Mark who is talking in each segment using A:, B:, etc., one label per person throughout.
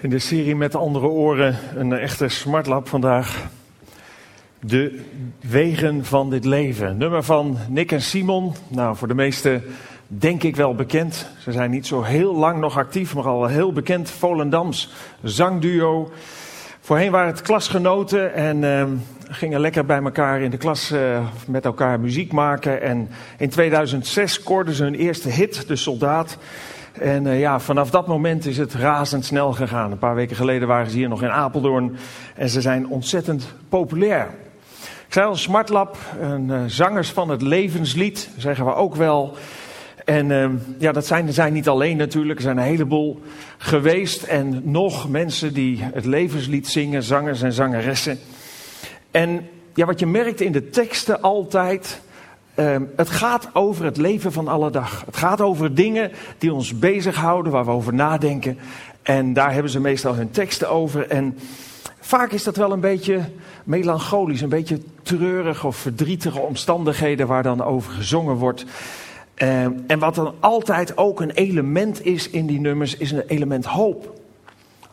A: In de serie met de andere oren een echte smartlap vandaag. De wegen van dit leven. Nummer van Nick en Simon. Nou, voor de meesten denk ik wel bekend. Ze zijn niet zo heel lang nog actief, maar al heel bekend. Volendams zangduo. Voorheen waren het klasgenoten en uh, gingen lekker bij elkaar in de klas uh, met elkaar muziek maken. En in 2006 scoorden ze hun eerste hit, De Soldaat. En uh, ja, vanaf dat moment is het razendsnel gegaan. Een paar weken geleden waren ze hier nog in Apeldoorn. En ze zijn ontzettend populair. Ik zei al, Smartlab, een, uh, zangers van het levenslied, zeggen we ook wel. En uh, ja, dat zijn, zijn niet alleen natuurlijk. Er zijn een heleboel geweest. En nog mensen die het levenslied zingen, zangers en zangeressen. En ja, wat je merkt in de teksten altijd Uh, het gaat over het leven van alle dag. Het gaat over dingen die ons bezighouden, waar we over nadenken. En daar hebben ze meestal hun teksten over. En vaak is dat wel een beetje melancholisch, een beetje treurig of verdrietige omstandigheden waar dan over gezongen wordt. Uh, en wat dan altijd ook een element is in die nummers, is een element hoop.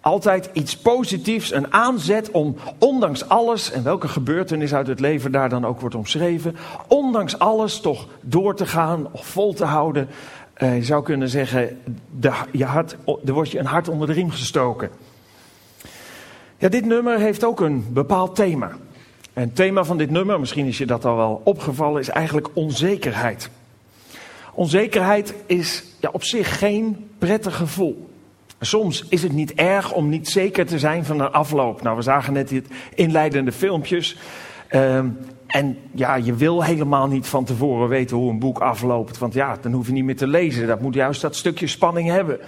A: Altijd iets positiefs, een aanzet om ondanks alles, en welke gebeurtenis uit het leven daar dan ook wordt omschreven, ondanks alles toch door te gaan of vol te houden. Uh, je zou kunnen zeggen, de, je er wordt je een hart onder de riem gestoken. Ja, dit nummer heeft ook een bepaald thema. En het thema van dit nummer, misschien is je dat al wel opgevallen, is eigenlijk onzekerheid. Onzekerheid is ja, op zich geen prettig gevoel. Soms is het niet erg om niet zeker te zijn van een afloop. Nou, we zagen net dit inleidende filmpjes. Uh, en ja, je wil helemaal niet van tevoren weten hoe een boek afloopt. Want ja, dan hoef je niet meer te lezen. Dat moet juist dat stukje spanning hebben.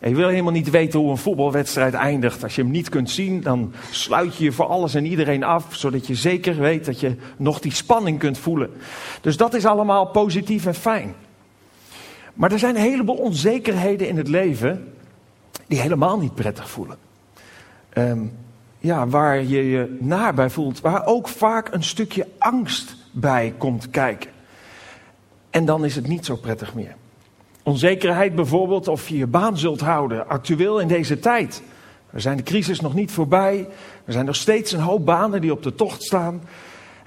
A: En je wil helemaal niet weten hoe een voetbalwedstrijd eindigt. Als je hem niet kunt zien, dan sluit je je voor alles en iedereen af. Zodat je zeker weet dat je nog die spanning kunt voelen. Dus dat is allemaal positief en fijn. Maar er zijn een heleboel onzekerheden in het leven die helemaal niet prettig voelen. Um, ja, waar je je naar bij voelt, waar ook vaak een stukje angst bij komt kijken. En dan is het niet zo prettig meer. Onzekerheid bijvoorbeeld of je je baan zult houden, actueel in deze tijd. We zijn de crisis nog niet voorbij. Er zijn nog steeds een hoop banen die op de tocht staan.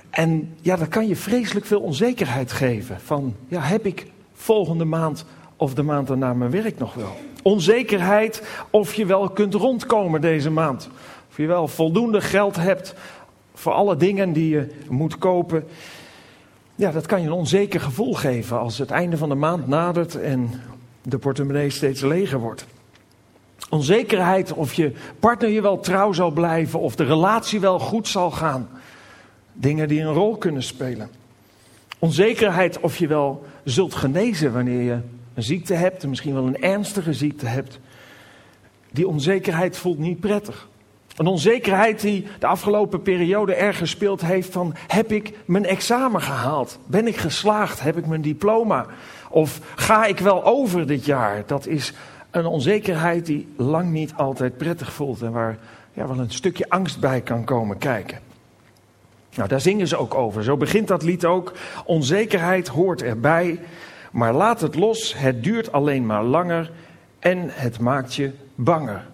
A: En ja, dat kan je vreselijk veel onzekerheid geven. Van, ja, heb ik volgende maand of de maand daarna mijn werk nog wel? Onzekerheid of je wel kunt rondkomen deze maand. Of je wel voldoende geld hebt voor alle dingen die je moet kopen. Ja, dat kan je een onzeker gevoel geven als het einde van de maand nadert en de portemonnee steeds leger wordt. Onzekerheid of je partner je wel trouw zal blijven of de relatie wel goed zal gaan. Dingen die een rol kunnen spelen. Onzekerheid of je wel zult genezen wanneer je een ziekte hebt, misschien wel een ernstige ziekte hebt. Die onzekerheid voelt niet prettig. Een onzekerheid die de afgelopen periode erg gespeeld heeft van heb ik mijn examen gehaald? Ben ik geslaagd? Heb ik mijn diploma? Of ga ik wel over dit jaar? Dat is een onzekerheid die lang niet altijd prettig voelt en waar ja, wel een stukje angst bij kan komen kijken. Nou, daar zingen ze ook over. Zo begint dat lied ook. Onzekerheid hoort erbij. Maar laat het los, het duurt alleen maar langer en het maakt je banger.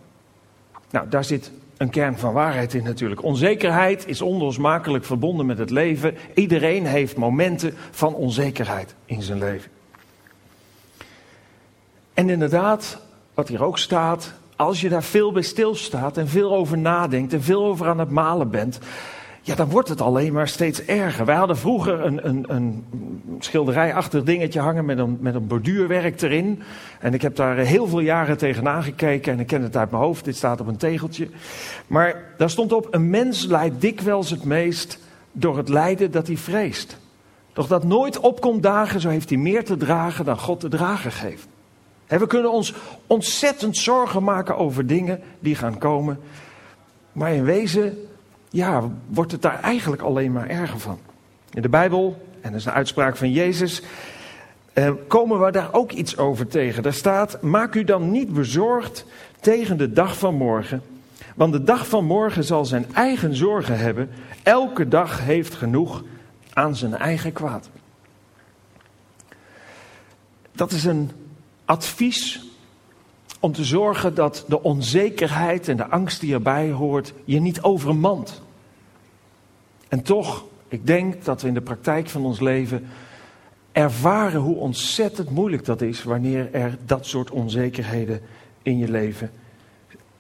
A: Nou, daar zit een kern van waarheid in natuurlijk. Onzekerheid is onlosmakelijk verbonden met het leven. Iedereen heeft momenten van onzekerheid in zijn leven. En inderdaad, wat hier ook staat, als je daar veel bij stilstaat en veel over nadenkt en veel over aan het malen bent, ja, dan wordt het alleen maar steeds erger. Wij hadden vroeger een, een, een schilderijachtig dingetje hangen met een, met een borduurwerk erin. En ik heb daar heel veel jaren tegenaan gekeken en ik ken het uit mijn hoofd. Dit staat op een tegeltje. Maar daar stond op, een mens lijdt dikwijls het meest door het lijden dat hij vreest. Doch dat nooit opkomt dagen, zo heeft hij meer te dragen dan God te dragen geeft. En we kunnen ons ontzettend zorgen maken over dingen die gaan komen. Maar in wezen ja, wordt het daar eigenlijk alleen maar erger van. In de Bijbel, en dat is een uitspraak van Jezus, eh, komen we daar ook iets over tegen. Daar staat, maak u dan niet bezorgd tegen de dag van morgen. Want de dag van morgen zal zijn eigen zorgen hebben. Elke dag heeft genoeg aan zijn eigen kwaad. Dat is een advies om te zorgen dat de onzekerheid en de angst die erbij hoort je niet overmand. En toch, ik denk dat we in de praktijk van ons leven ervaren hoe ontzettend moeilijk dat is wanneer er dat soort onzekerheden in je leven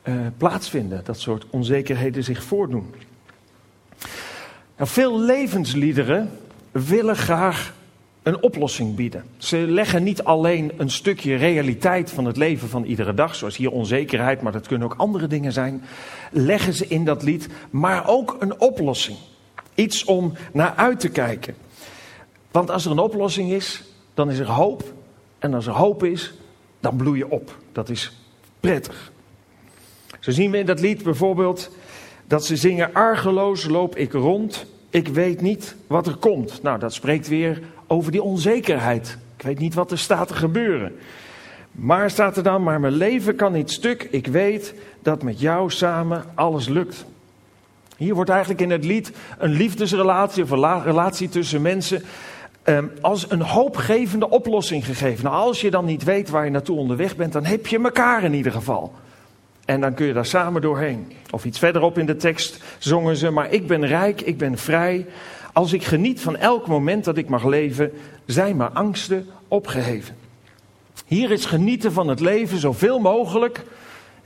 A: uh, plaatsvinden, dat soort onzekerheden zich voordoen. Nou, veel levensliederen willen graag een oplossing bieden. Ze leggen niet alleen een stukje realiteit van het leven van iedere dag, zoals hier onzekerheid, maar dat kunnen ook andere dingen zijn, leggen ze in dat lied, maar ook een oplossing. Iets om naar uit te kijken. Want als er een oplossing is, dan is er hoop. En als er hoop is, dan bloei je op. Dat is prettig. Zo zien we in dat lied bijvoorbeeld dat ze zingen: Argeloos loop ik rond, ik weet niet wat er komt. Nou, dat spreekt weer over die onzekerheid. Ik weet niet wat er staat te gebeuren. Maar staat er dan, maar mijn leven kan niet stuk. Ik weet dat met jou samen alles lukt. Hier wordt eigenlijk in het lied een liefdesrelatie of een relatie tussen mensen um, als een hoopgevende oplossing gegeven. Nou, als je dan niet weet waar je naartoe onderweg bent, dan heb je elkaar in ieder geval. En dan kun je daar samen doorheen. Of iets verderop in de tekst zongen ze: Maar ik ben rijk, ik ben vrij. Als ik geniet van elk moment dat ik mag leven, zijn mijn angsten opgeheven. Hier is genieten van het leven zoveel mogelijk,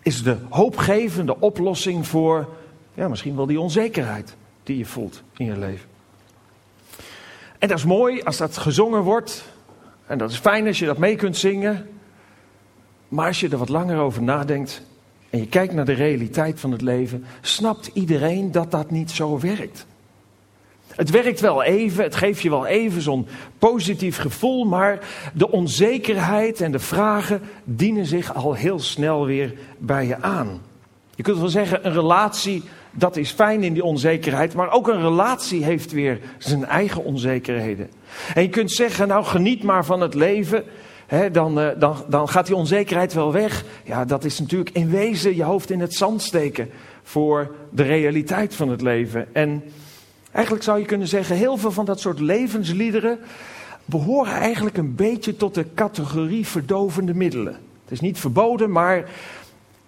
A: is de hoopgevende oplossing voor ja, misschien wel die onzekerheid die je voelt in je leven. En dat is mooi als dat gezongen wordt. En dat is fijn als je dat mee kunt zingen. Maar als je er wat langer over nadenkt en je kijkt naar de realiteit van het leven, snapt iedereen dat dat niet zo werkt. Het werkt wel even, het geeft je wel even zo'n positief gevoel, maar de onzekerheid en de vragen dienen zich al heel snel weer bij je aan. Je kunt wel zeggen, een relatie dat is fijn in die onzekerheid, maar ook een relatie heeft weer zijn eigen onzekerheden. En je kunt zeggen, nou geniet maar van het leven, hè, dan, uh, dan, dan gaat die onzekerheid wel weg. Ja, dat is natuurlijk in wezen je hoofd in het zand steken voor de realiteit van het leven. En eigenlijk zou je kunnen zeggen, heel veel van dat soort levensliederen behoren eigenlijk een beetje tot de categorie verdovende middelen. Het is niet verboden, maar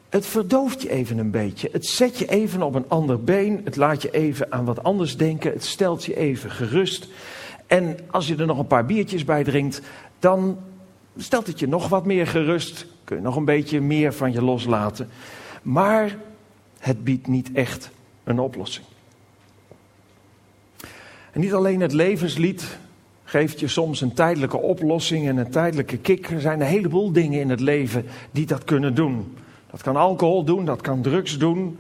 A: het verdooft je even een beetje. Het zet je even op een ander been. Het laat je even aan wat anders denken. Het stelt je even gerust. En als je er nog een paar biertjes bij drinkt, dan stelt het je nog wat meer gerust. Kun je nog een beetje meer van je loslaten. Maar het biedt niet echt een oplossing. En niet alleen het levenslied geeft je soms een tijdelijke oplossing en een tijdelijke kick. Er zijn een heleboel dingen in het leven die dat kunnen doen. Dat kan alcohol doen, dat kan drugs doen,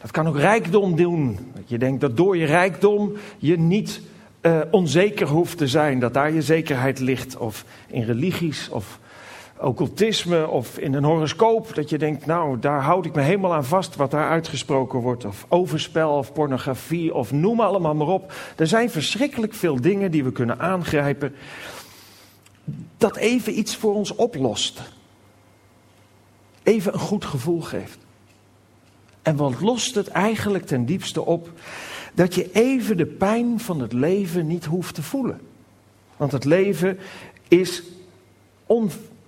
A: dat kan ook rijkdom doen. Dat je denkt dat door je rijkdom je niet uh, onzeker hoeft te zijn, dat daar je zekerheid ligt. Of in religies of occultisme of in een horoscoop, dat je denkt, nou daar houd ik me helemaal aan vast wat daar uitgesproken wordt. Of overspel of pornografie of noem allemaal maar op. Er zijn verschrikkelijk veel dingen die we kunnen aangrijpen dat even iets voor ons oplost even een goed gevoel geeft. En wat lost het eigenlijk ten diepste op? Dat je even de pijn van het leven niet hoeft te voelen. Want het leven is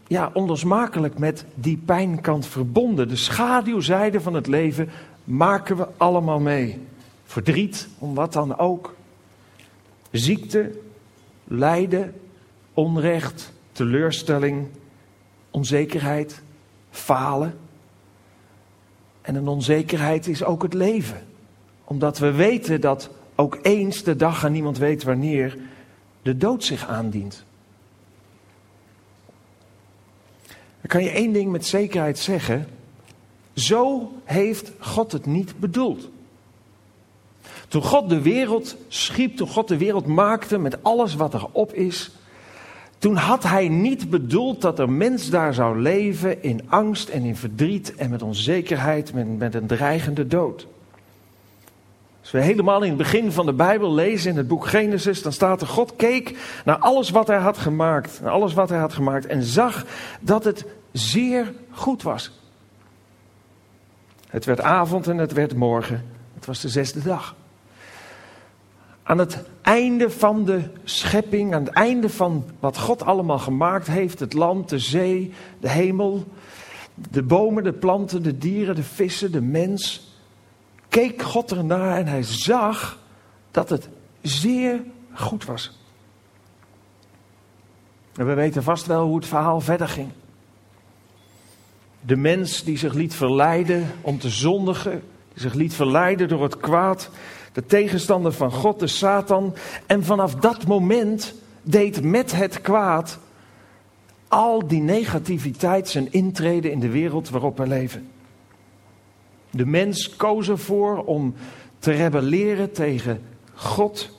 A: ja, onlosmakelijk met die pijnkant verbonden. De schaduwzijde van het leven maken we allemaal mee. Verdriet, om wat dan ook. Ziekte, lijden, onrecht, teleurstelling, onzekerheid, falen. En een onzekerheid is ook het leven. Omdat we weten dat ook eens de dag en niemand weet wanneer de dood zich aandient. Dan kan je één ding met zekerheid zeggen. Zo heeft God het niet bedoeld. Toen God de wereld schiep, toen God de wereld maakte met alles wat erop is, toen had hij niet bedoeld dat er mens daar zou leven in angst en in verdriet en met onzekerheid, met, met een dreigende dood. Als we helemaal in het begin van de Bijbel lezen in het boek Genesis, dan staat er: God keek naar alles wat hij had gemaakt, naar alles wat hij had gemaakt en zag dat het zeer goed was. Het werd avond en het werd morgen. Het was de zesde dag. Aan het einde van de schepping, aan het einde van wat God allemaal gemaakt heeft, het land, de zee, de hemel, de bomen, de planten, de dieren, de vissen, de mens, keek God ernaar en hij zag dat het zeer goed was. En we weten vast wel hoe het verhaal verder ging. De mens die zich liet verleiden om te zondigen, die zich liet verleiden door het kwaad, de tegenstander van God, de Satan. En vanaf dat moment deed met het kwaad al die negativiteit zijn intrede in de wereld waarop we leven. De mens koos ervoor om te rebelleren tegen God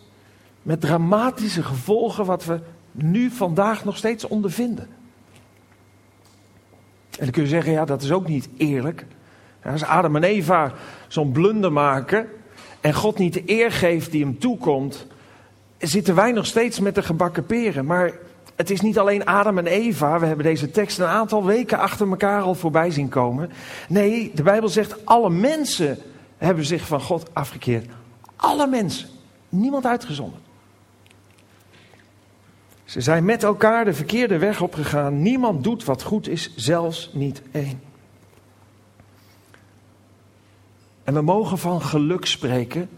A: met dramatische gevolgen wat we nu vandaag nog steeds ondervinden. En dan kun je zeggen, ja, dat is ook niet eerlijk. als Adam en Eva zo'n blunder maken en God niet de eer geeft die hem toekomt, zitten wij nog steeds met de gebakken peren. Maar het is niet alleen Adam en Eva. We hebben deze tekst een aantal weken achter elkaar al voorbij zien komen. Nee, de Bijbel zegt alle mensen hebben zich van God afgekeerd. Alle mensen. Niemand uitgezonderd. Ze zijn met elkaar de verkeerde weg opgegaan. Niemand doet wat goed is, zelfs niet één. En we mogen van geluk spreken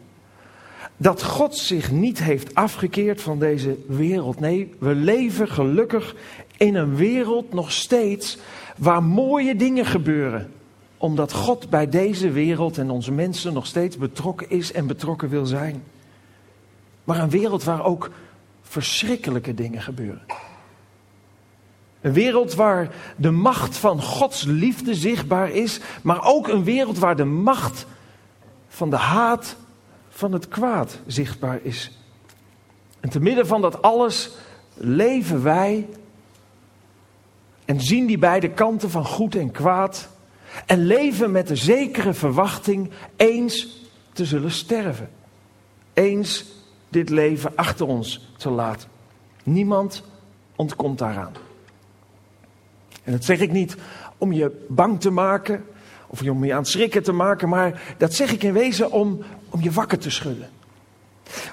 A: dat God zich niet heeft afgekeerd van deze wereld. Nee, we leven gelukkig in een wereld nog steeds waar mooie dingen gebeuren. Omdat God bij deze wereld en onze mensen nog steeds betrokken is en betrokken wil zijn. Maar een wereld waar ook verschrikkelijke dingen gebeuren. Een wereld waar de macht van Gods liefde zichtbaar is, maar ook een wereld waar de macht van de haat van het kwaad zichtbaar is. En te midden van dat alles leven wij en zien die beide kanten van goed en kwaad en leven met de zekere verwachting eens te zullen sterven. Eens dit leven achter ons te laten. Niemand ontkomt daaraan. En dat zeg ik niet om je bang te maken of om je aan het schrikken te maken, maar dat zeg ik in wezen om, om je wakker te schudden.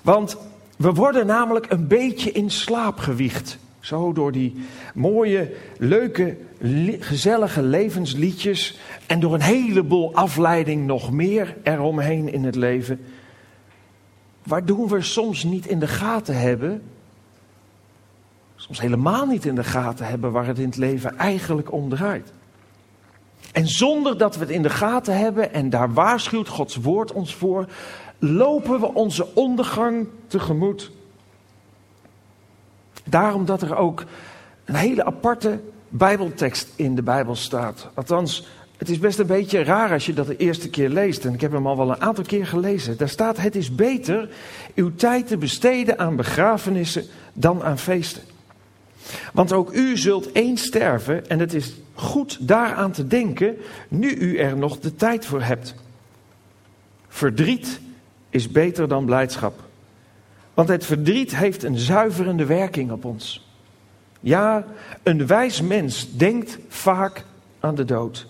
A: Want we worden namelijk een beetje in slaap gewiegd. Zo door die mooie, leuke, gezellige levensliedjes en door een heleboel afleiding nog meer eromheen in het leven. Waardoor we soms niet in de gaten hebben, soms helemaal niet in de gaten hebben waar het in het leven eigenlijk om draait. En zonder dat we het in de gaten hebben, en daar waarschuwt Gods woord ons voor, lopen we onze ondergang tegemoet. Daarom dat er ook een hele aparte Bijbeltekst in de Bijbel staat. Althans, het is best een beetje raar als je dat de eerste keer leest. En ik heb hem al wel een aantal keer gelezen. Daar staat: Het is beter uw tijd te besteden aan begrafenissen dan aan feesten. Want ook u zult eens sterven en het is goed daaraan te denken nu u er nog de tijd voor hebt. Verdriet is beter dan blijdschap. Want het verdriet heeft een zuiverende werking op ons. Ja, een wijs mens denkt vaak aan de dood.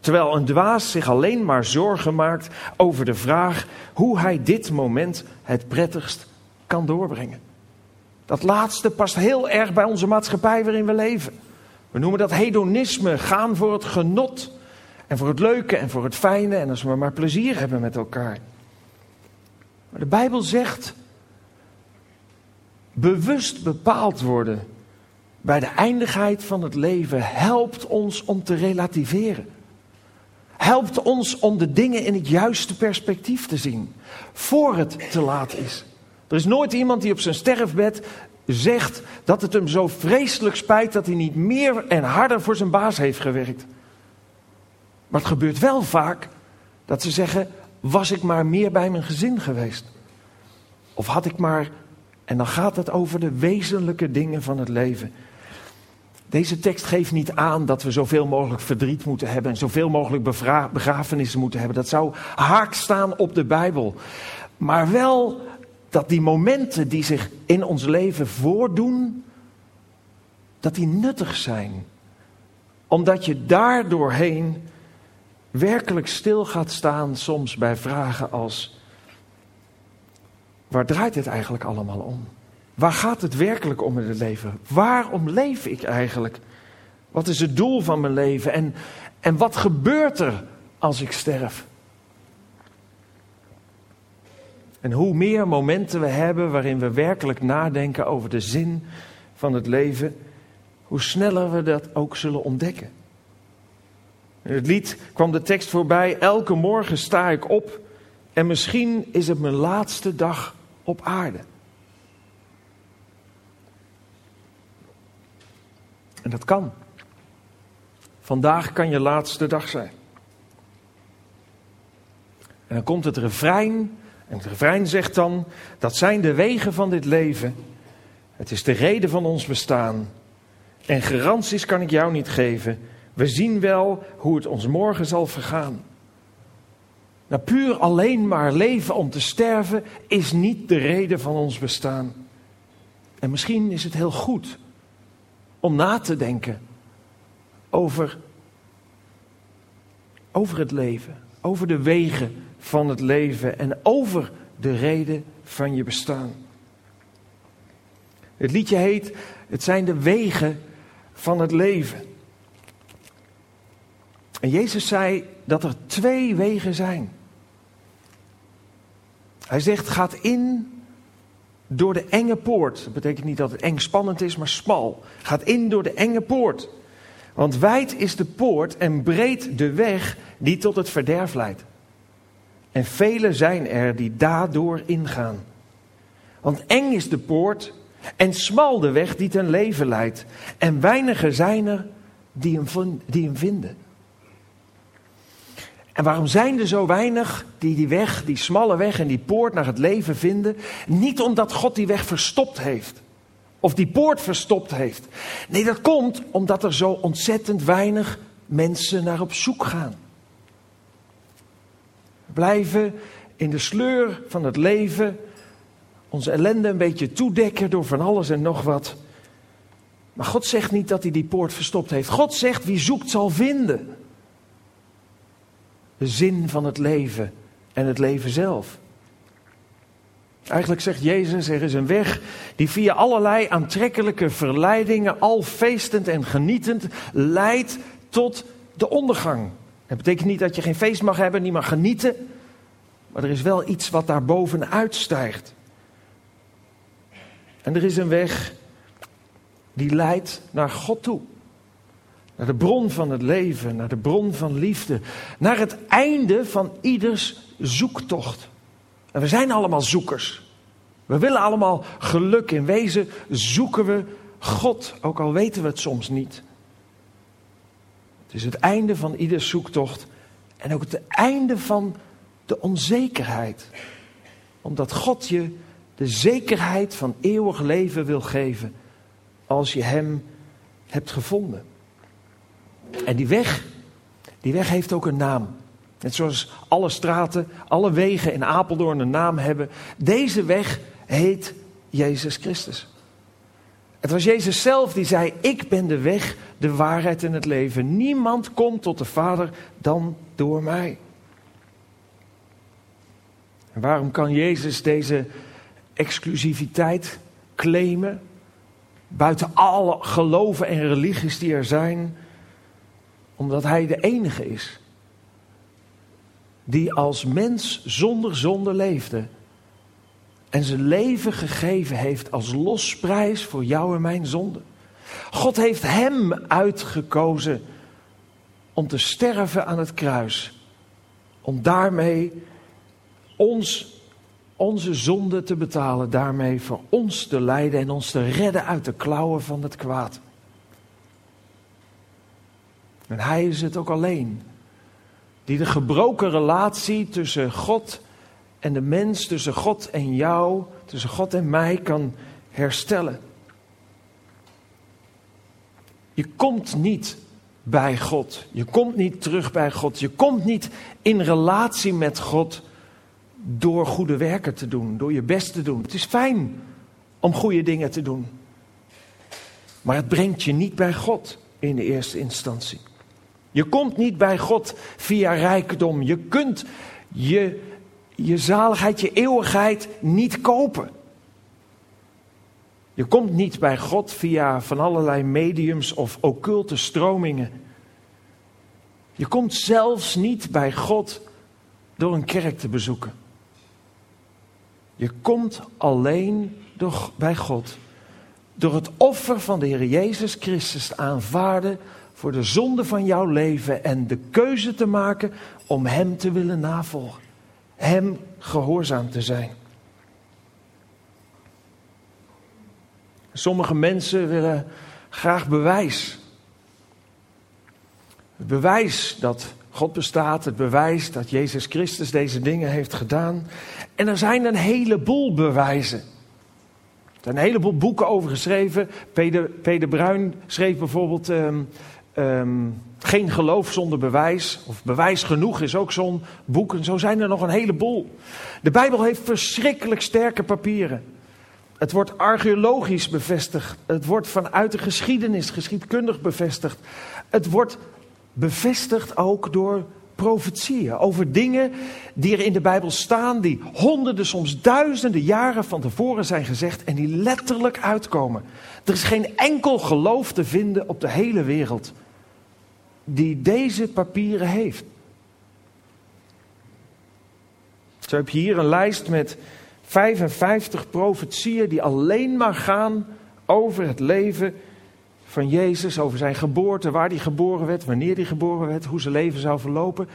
A: Terwijl een dwaas zich alleen maar zorgen maakt over de vraag hoe hij dit moment het prettigst kan doorbrengen. Dat laatste past heel erg bij onze maatschappij waarin we leven. We noemen dat hedonisme, gaan voor het genot en voor het leuke en voor het fijne en als we maar plezier hebben met elkaar. Maar de Bijbel zegt, bewust bepaald worden bij de eindigheid van het leven helpt ons om te relativeren. Helpt ons om de dingen in het juiste perspectief te zien, voor het te laat is. Er is nooit iemand die op zijn sterfbed zegt dat het hem zo vreselijk spijt dat hij niet meer en harder voor zijn baas heeft gewerkt. Maar het gebeurt wel vaak dat ze zeggen: was ik maar meer bij mijn gezin geweest? Of had ik maar. En dan gaat het over de wezenlijke dingen van het leven. Deze tekst geeft niet aan dat we zoveel mogelijk verdriet moeten hebben en zoveel mogelijk begrafenissen moeten hebben. Dat zou haak staan op de Bijbel. Maar wel dat die momenten die zich in ons leven voordoen, dat die nuttig zijn. Omdat je daardoorheen werkelijk stil gaat staan soms bij vragen als, waar draait het eigenlijk allemaal om? Waar gaat het werkelijk om in het leven? Waarom leef ik eigenlijk? Wat is het doel van mijn leven? En, en wat gebeurt er als ik sterf? En hoe meer momenten we hebben waarin we werkelijk nadenken over de zin van het leven, hoe sneller we dat ook zullen ontdekken. In het lied kwam de tekst voorbij: Elke morgen sta ik op en misschien is het mijn laatste dag op aarde. En dat kan. Vandaag kan je laatste dag zijn. En dan komt het refrein. En het refrein zegt dan: Dat zijn de wegen van dit leven. Het is de reden van ons bestaan. En garanties kan ik jou niet geven. We zien wel hoe het ons morgen zal vergaan. Nou, puur alleen maar leven om te sterven is niet de reden van ons bestaan. En misschien is het heel goed om na te denken over, over het leven, over de wegen van het leven en over de reden van je bestaan. Het liedje heet Het zijn de wegen van het leven. En Jezus zei dat er twee wegen zijn. Hij zegt: gaat in door de enge poort. Dat betekent niet dat het eng spannend is, maar smal. Gaat in door de enge poort. Want wijd is de poort en breed de weg die tot het verderf leidt. En velen zijn er die daardoor ingaan. Want eng is de poort en smal de weg die ten leven leidt. En weinigen zijn er die hem, die hem vinden. En waarom zijn er zo weinig die die weg, die smalle weg en die poort naar het leven vinden? Niet omdat God die weg verstopt heeft. Of die poort verstopt heeft. Nee, dat komt omdat er zo ontzettend weinig mensen naar op zoek gaan. Blijven in de sleur van het leven onze ellende een beetje toedekken door van alles en nog wat. Maar God zegt niet dat hij die poort verstopt heeft. God zegt wie zoekt zal vinden de zin van het leven en het leven zelf. Eigenlijk zegt Jezus, er is een weg die via allerlei aantrekkelijke verleidingen, al feestend en genietend, leidt tot de ondergang. Dat betekent niet dat je geen feest mag hebben, niet mag genieten, maar er is wel iets wat daar bovenuit stijgt. En er is een weg die leidt naar God toe. Naar de bron van het leven, naar de bron van liefde. Naar het einde van ieders zoektocht. En we zijn allemaal zoekers. We willen allemaal geluk. In wezen zoeken we God, ook al weten we het soms niet. Is het einde van ieders zoektocht. En ook het einde van de onzekerheid. Omdat God je de zekerheid van eeuwig leven wil geven. Als je Hem hebt gevonden. En die weg, die weg heeft ook een naam. Net zoals alle straten, alle wegen in Apeldoorn een naam hebben. Deze weg heet Jezus Christus. Het was Jezus zelf die zei: Ik ben de weg, de waarheid en het leven. Niemand komt tot de Vader dan door mij. En waarom kan Jezus deze exclusiviteit claimen? Buiten alle geloven en religies die er zijn omdat hij de enige is die als mens zonder zonde leefde en zijn leven gegeven heeft als losprijs voor jou en mijn zonde. God heeft hem uitgekozen om te sterven aan het kruis, om daarmee ons, onze zonde te betalen, daarmee voor ons te lijden en ons te redden uit de klauwen van het kwaad. En hij is het ook alleen. Die de gebroken relatie tussen God en de mens, tussen God en jou, tussen God en mij kan herstellen. Je komt niet bij God. Je komt niet terug bij God. Je komt niet in relatie met God door goede werken te doen, door je best te doen. Het is fijn om goede dingen te doen. Maar het brengt je niet bij God in de eerste instantie. Je komt niet bij God via rijkdom. Je kunt je, je zaligheid, je eeuwigheid niet kopen. Je komt niet bij God via van allerlei mediums of occulte stromingen. Je komt zelfs niet bij God door een kerk te bezoeken. Je komt alleen door, bij God door het offer van de Heer Jezus Christus te aanvaarden voor de zonde van jouw leven en de keuze te maken om Hem te willen navolgen. Hem gehoorzaam te zijn. Sommige mensen willen graag bewijs. Het bewijs dat God bestaat, het bewijs dat Jezus Christus deze dingen heeft gedaan. En er zijn een heleboel bewijzen. Er zijn een heleboel boeken over geschreven. Peter, Peter Bruin schreef bijvoorbeeld um, um, Geen geloof zonder bewijs. Of Bewijs genoeg is ook zo'n boek. En zo zijn er nog een heleboel. De Bijbel heeft verschrikkelijk sterke papieren. Het wordt archeologisch bevestigd. Het wordt vanuit de geschiedenis geschiedkundig bevestigd. Het wordt bevestigd ook door profetieën over dingen die er in de Bijbel staan, die honderden, soms duizenden jaren van tevoren zijn gezegd en die letterlijk uitkomen. Er is geen enkel geloof te vinden op de hele wereld die deze papieren heeft. Zo heb je hier een lijst met 55 profetieën die alleen maar gaan over het leven van Jezus, over zijn geboorte, waar hij geboren werd, wanneer hij geboren werd, hoe zijn leven zou verlopen.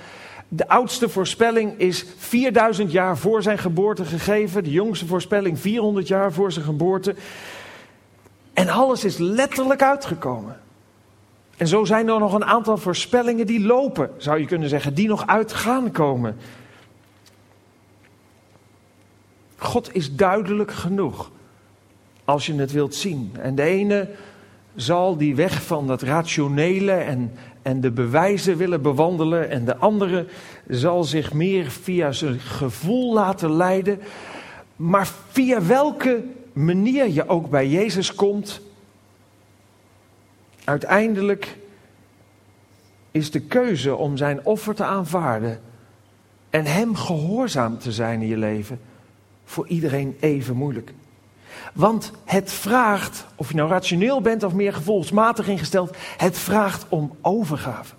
A: De oudste voorspelling is 4000 jaar voor zijn geboorte gegeven, de jongste voorspelling 400 jaar voor zijn geboorte. En alles is letterlijk uitgekomen. En zo zijn er nog een aantal voorspellingen die lopen, zou je kunnen zeggen, die nog uit gaan komen. God is duidelijk genoeg als je het wilt zien. En de ene zal die weg van dat rationele en, en de bewijzen willen bewandelen. En de andere zal zich meer via zijn gevoel laten leiden. Maar via welke manier je ook bij Jezus komt, uiteindelijk is de keuze om zijn offer te aanvaarden en hem gehoorzaam te zijn in je leven voor iedereen even moeilijk. Want het vraagt, of je nou rationeel bent of meer gevoelsmatig ingesteld, het vraagt om overgave.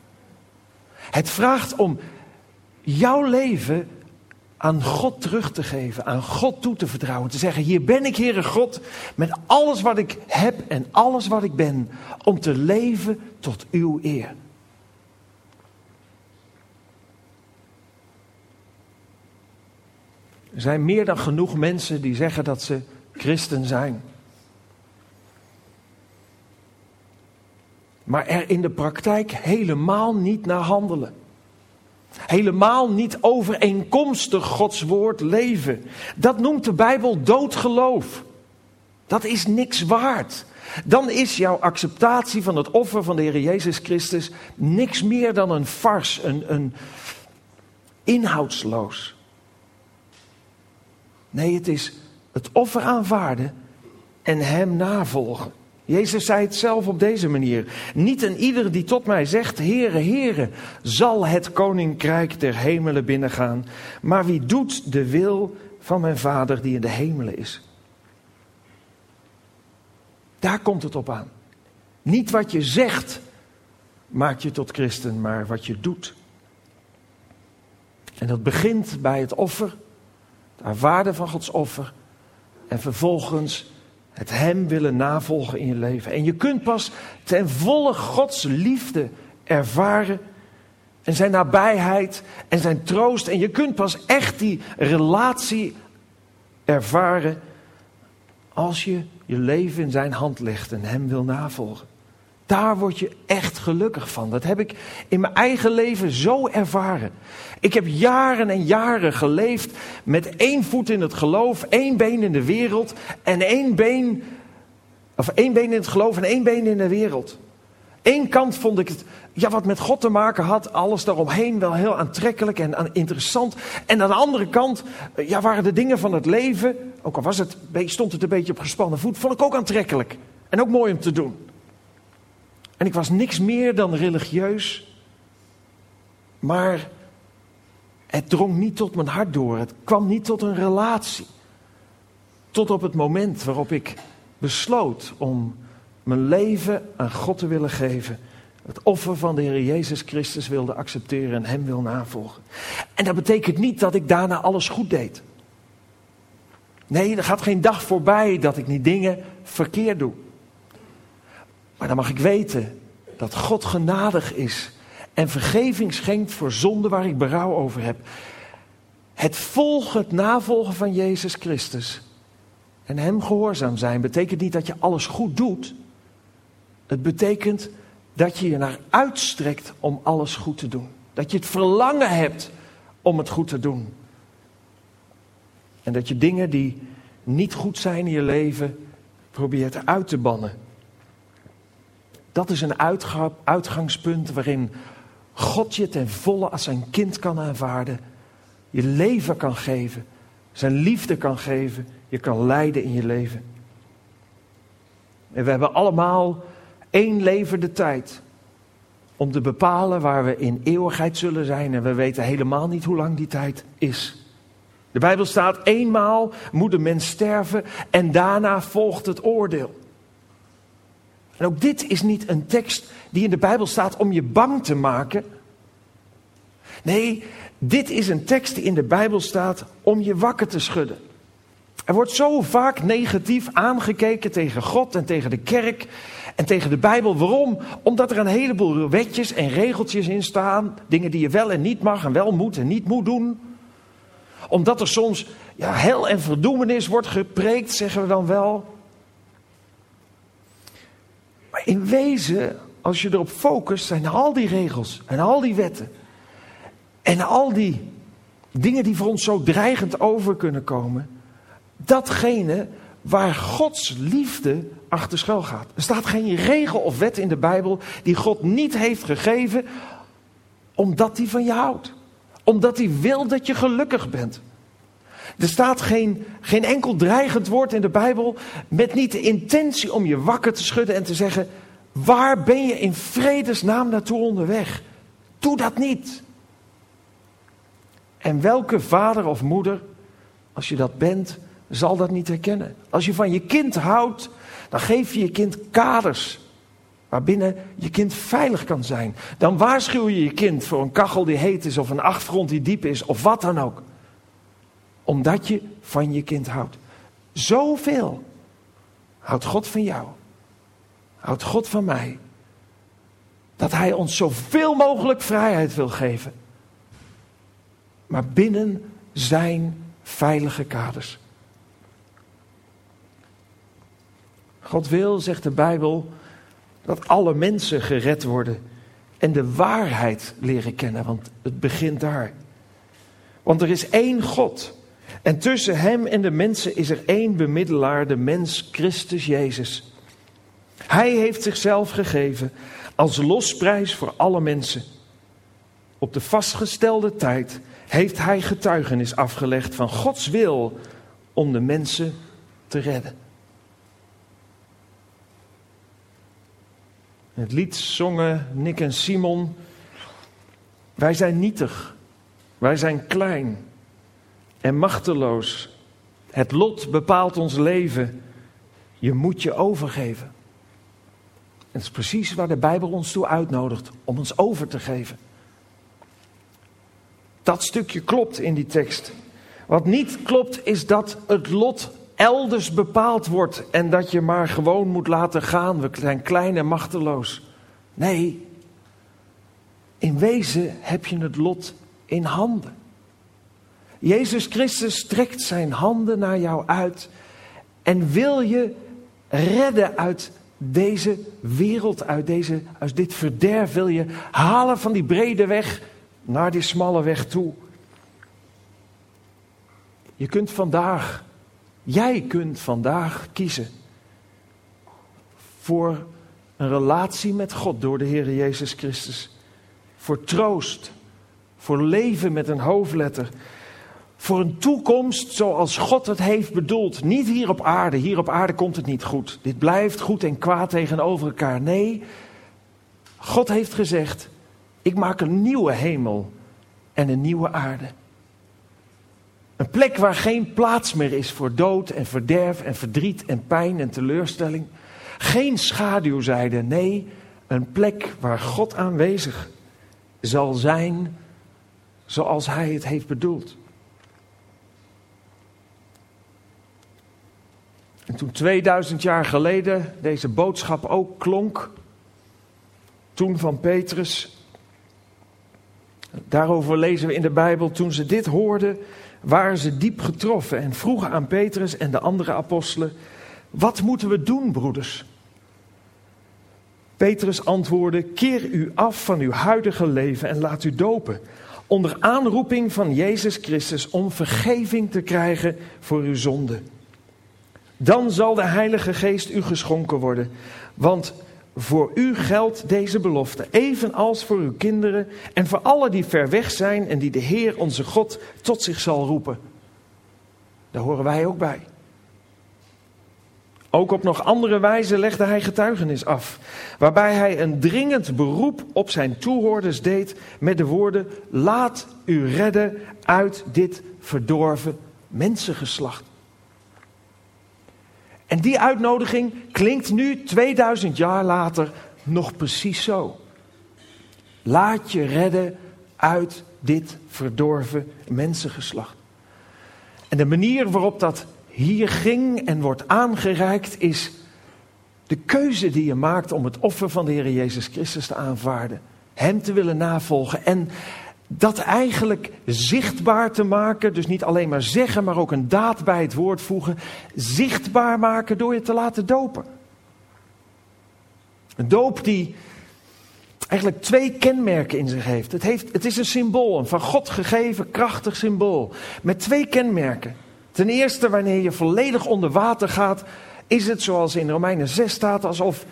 A: Het vraagt om jouw leven aan God terug te geven, aan God toe te vertrouwen. Te zeggen, hier ben ik, Heere God, met alles wat ik heb en alles wat ik ben, om te leven tot uw eer. Er zijn meer dan genoeg mensen die zeggen dat ze christen zijn. Maar er in de praktijk helemaal niet naar handelen. Helemaal niet overeenkomstig Gods woord leven. Dat noemt de Bijbel doodgeloof. Dat is niks waard. Dan is jouw acceptatie van het offer van de Heer Jezus Christus niks meer dan een fars, een, een inhoudsloos. Nee, het is het offer aanvaarden en Hem navolgen. Jezus zei het zelf op deze manier. Niet en ieder die tot mij zegt, Heere, Heere, zal het koninkrijk der hemelen binnengaan. Maar wie doet de wil van mijn Vader die in de hemelen is. Daar komt het op aan. Niet wat je zegt maakt je tot christen, maar wat je doet. En dat begint bij het offer, het aanvaarden van Gods offer. En vervolgens het Hem willen navolgen in je leven. En je kunt pas ten volle Gods liefde ervaren. En zijn nabijheid en zijn troost. En je kunt pas echt die relatie ervaren als je je leven in zijn hand legt en hem wil navolgen. Daar word je echt gelukkig van. Dat heb ik in mijn eigen leven zo ervaren. Ik heb jaren en jaren geleefd met één voet in het geloof, één been in de wereld en één been, of één been in het geloof en één been in de wereld. Eén kant vond ik het, ja, wat met God te maken had, alles daaromheen wel heel aantrekkelijk en interessant. En aan de andere kant, ja, waren de dingen van het leven, ook al was het, stond het een beetje op gespannen voet, vond ik ook aantrekkelijk. En ook mooi om te doen. En ik was niks meer dan religieus. Maar het drong niet tot mijn hart door. Het kwam niet tot een relatie. Tot op het moment waarop ik besloot om mijn leven aan God te willen geven. Het offer van de Heer Jezus Christus wilde accepteren en Hem wil navolgen. En dat betekent niet dat ik daarna alles goed deed. Nee, er gaat geen dag voorbij dat ik niet dingen verkeerd doe. Maar dan mag ik weten dat God genadig is en vergeving schenkt voor zonden waar ik berouw over heb. Het volgen, het navolgen van Jezus Christus en Hem gehoorzaam zijn betekent niet dat je alles goed doet. Het betekent dat je je naar uitstrekt om alles goed te doen. Dat je het verlangen hebt om het goed te doen. En dat je dingen die niet goed zijn in je leven probeert uit te bannen. Dat is een uitgangspunt waarin God je ten volle als zijn kind kan aanvaarden. Je leven kan geven. Zijn liefde kan geven. Je kan leiden in je leven. En we hebben allemaal één leven de tijd. Om te bepalen waar we in eeuwigheid zullen zijn. En we weten helemaal niet hoe lang die tijd is. De Bijbel staat: eenmaal moet de mens sterven en daarna volgt het oordeel. En ook dit is niet een tekst die in de Bijbel staat om je bang te maken. Nee, dit is een tekst die in de Bijbel staat om je wakker te schudden. Er wordt zo vaak negatief aangekeken tegen God en tegen de kerk en tegen de Bijbel. Waarom? Omdat er een heleboel wetjes en regeltjes in staan. Dingen die je wel en niet mag en wel moet en niet moet doen. Omdat er soms ja, hel en verdoemenis wordt gepreekt, zeggen we dan wel. In wezen, als je erop focust, zijn al die regels en al die wetten en al die dingen die voor ons zo dreigend over kunnen komen, datgene waar Gods liefde achter schuil gaat. Er staat geen regel of wet in de Bijbel die God niet heeft gegeven omdat hij van je houdt. Omdat hij wil dat je gelukkig bent. Er staat geen, geen enkel dreigend woord in de Bijbel met niet de intentie om je wakker te schudden en te zeggen: waar ben je in vredesnaam naartoe onderweg? Doe dat niet. En welke vader of moeder, als je dat bent, zal dat niet herkennen? Als je van je kind houdt, dan geef je je kind kaders waarbinnen je kind veilig kan zijn. Dan waarschuw je je kind voor een kachel die heet is of een achtgrond die diep is of wat dan ook. Omdat je van je kind houdt. Zoveel houdt God van jou. Houdt God van mij. Dat Hij ons zoveel mogelijk vrijheid wil geven. Maar binnen zijn veilige kaders. God wil, zegt de Bijbel, dat alle mensen gered worden en de waarheid leren kennen, want het begint daar. Want er is één God en tussen Hem en de mensen is er één bemiddelaar, de mens Christus Jezus. Hij heeft zichzelf gegeven als losprijs voor alle mensen. Op de vastgestelde tijd heeft Hij getuigenis afgelegd van Gods wil om de mensen te redden. het lied zongen Nick en Simon. Wij zijn nietig. Wij zijn klein en machteloos. Het lot bepaalt ons leven. Je moet je overgeven. En dat is precies waar de Bijbel ons toe uitnodigt om ons over te geven. Dat stukje klopt in die tekst. Wat niet klopt is dat het lot elders bepaald wordt en dat je maar gewoon moet laten gaan. We zijn klein en machteloos. Nee, in wezen heb je het lot in handen. Jezus Christus strekt zijn handen naar jou uit en wil je redden uit deze wereld, uit, deze, uit dit verderf. Wil je halen van die brede weg naar die smalle weg toe. Je kunt vandaag Jij kunt vandaag kiezen voor een relatie met God door de Heer Jezus Christus. Voor troost, voor leven met een hoofdletter. Voor een toekomst zoals God het heeft bedoeld. Niet hier op aarde. Hier op aarde komt het niet goed. Dit blijft goed en kwaad tegenover elkaar. Nee, God heeft gezegd: Ik maak een nieuwe hemel en een nieuwe aarde. Een plek waar geen plaats meer is voor dood en verderf en verdriet en pijn en teleurstelling. Geen schaduwzijde, nee, een plek waar God aanwezig zal zijn zoals Hij het heeft bedoeld. En toen 2000 jaar geleden deze boodschap ook klonk, toen van Petrus, daarover lezen we in de Bijbel, toen ze dit hoorden, waren ze diep getroffen en vroegen aan Petrus en de andere apostelen, wat moeten we doen, broeders? Petrus antwoordde, keer u af van uw huidige leven en laat u dopen, onder aanroeping van Jezus Christus om vergeving te krijgen voor uw zonde. Dan zal de Heilige Geest u geschonken worden, want voor u geldt deze belofte, evenals voor uw kinderen en voor alle die ver weg zijn en die de Heer onze God tot zich zal roepen. Daar horen wij ook bij. Ook op nog andere wijze legde hij getuigenis af, waarbij hij een dringend beroep op zijn toehoorders deed met de woorden: Laat u redden uit dit verdorven mensengeslacht. En die uitnodiging klinkt nu, 2000 jaar later, nog precies zo. Laat je redden uit dit verdorven mensengeslacht. En de manier waarop dat hier ging en wordt aangereikt is de keuze die je maakt om het offer van de Heer Jezus Christus te aanvaarden. Hem te willen navolgen en dat eigenlijk zichtbaar te maken. Dus niet alleen maar zeggen, maar ook een daad bij het woord voegen. Zichtbaar maken door je te laten dopen. Een doop die eigenlijk twee kenmerken in zich heeft. Het, heeft. het is een symbool, een van God gegeven krachtig symbool. Met twee kenmerken. Ten eerste, wanneer je volledig onder water gaat, is het zoals in Romeinen 6 staat, alsof,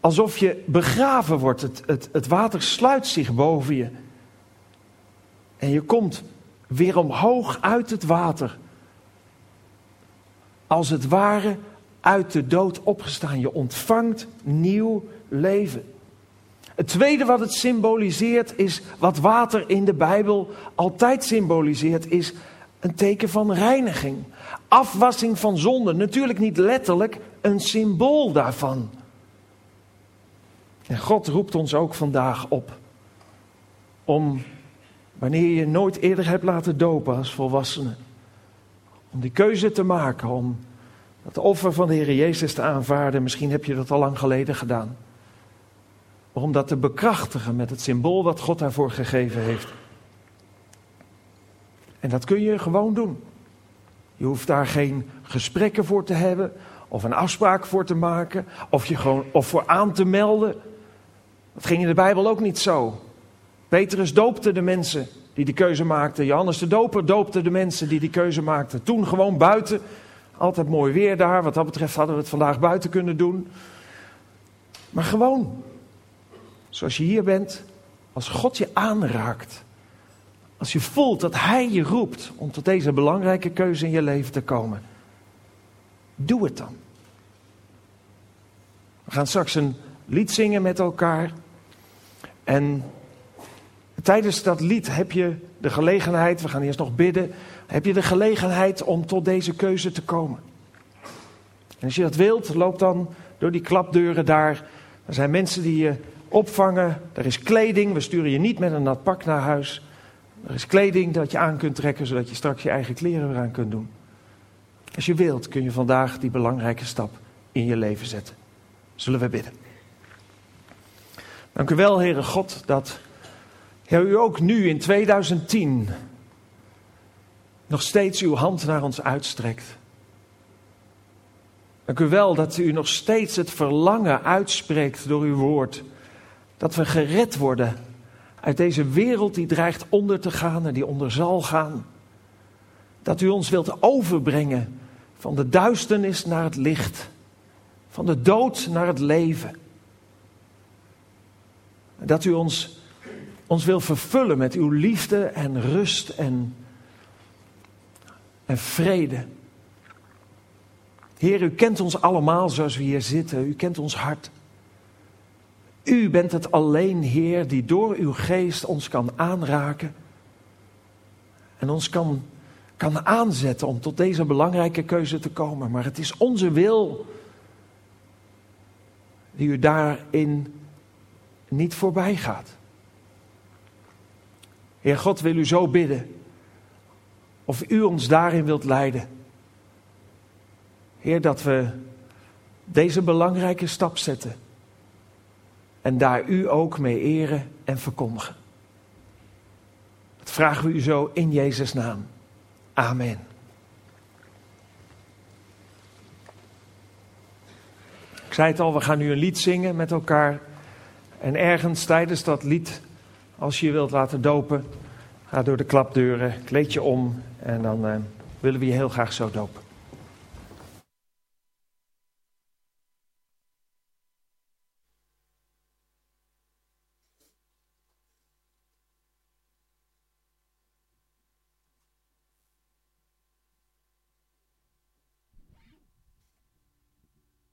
A: alsof je begraven wordt. Het, het, het water sluit zich boven je. En je komt weer omhoog uit het water. Als het ware uit de dood opgestaan. Je ontvangt nieuw leven. Het tweede wat het symboliseert is wat water in de Bijbel altijd symboliseert, is een teken van reiniging. Afwassing van zonde. Natuurlijk niet letterlijk, een symbool daarvan. En God roept ons ook vandaag op om Wanneer je nooit eerder hebt laten dopen als volwassene. Om die keuze te maken, om het offer van de Heer Jezus te aanvaarden. Misschien heb je dat al lang geleden gedaan. Om dat te bekrachtigen met het symbool wat God daarvoor gegeven heeft. En dat kun je gewoon doen. Je hoeft daar geen gesprekken voor te hebben, of een afspraak voor te maken, of, je gewoon, of voor aan te melden. Dat ging in de Bijbel ook niet zo. Petrus doopte de mensen die die keuze maakten. Johannes de Doper doopte de mensen die die keuze maakten. Toen gewoon buiten. Altijd mooi weer daar. Wat dat betreft hadden we het vandaag buiten kunnen doen. Maar gewoon. Zoals je hier bent. Als God je aanraakt. Als je voelt dat Hij je roept om tot deze belangrijke keuze in je leven te komen. Doe het dan. We gaan straks een lied zingen met elkaar. En Tijdens dat lied heb je de gelegenheid, we gaan eerst nog bidden, heb je de gelegenheid om tot deze keuze te komen. En als je dat wilt, loop dan door die klapdeuren daar. Er zijn mensen die je opvangen. Er is kleding. We sturen je niet met een nat pak naar huis. Er is kleding dat je aan kunt trekken, zodat je straks je eigen kleren weer aan kunt doen. Als je wilt, kun je vandaag die belangrijke stap in je leven zetten. Zullen we bidden? Dank u wel, Heere God, dat ja, u ook nu in 2010 nog steeds uw hand naar ons uitstrekt. Dank u wel dat u nog steeds het verlangen uitspreekt door uw woord. Dat we gered worden uit deze wereld die dreigt onder te gaan en die onder zal gaan. Dat u ons wilt overbrengen van de duisternis naar het licht, van de dood naar het leven. Dat u ons ons wil vervullen met uw liefde en rust en, en vrede. Heer, u kent ons allemaal zoals we hier zitten. U kent ons hart. U bent het alleen, Heer, die door uw geest ons kan aanraken en ons kan kan aanzetten om tot deze belangrijke keuze te komen. Maar het is onze wil die u daarin niet voorbij gaat. Heer God wil u zo bidden. Of u ons daarin wilt leiden. Heer, dat we deze belangrijke stap zetten. En daar u ook mee eren en verkondigen. Dat vragen we u zo in Jezus' naam. Amen. Ik zei het al, we gaan nu een lied zingen met elkaar. En ergens tijdens dat lied, als je je wilt laten dopen, ga door de klapdeuren, kleed je om en dan uh, willen we je heel graag zo dopen.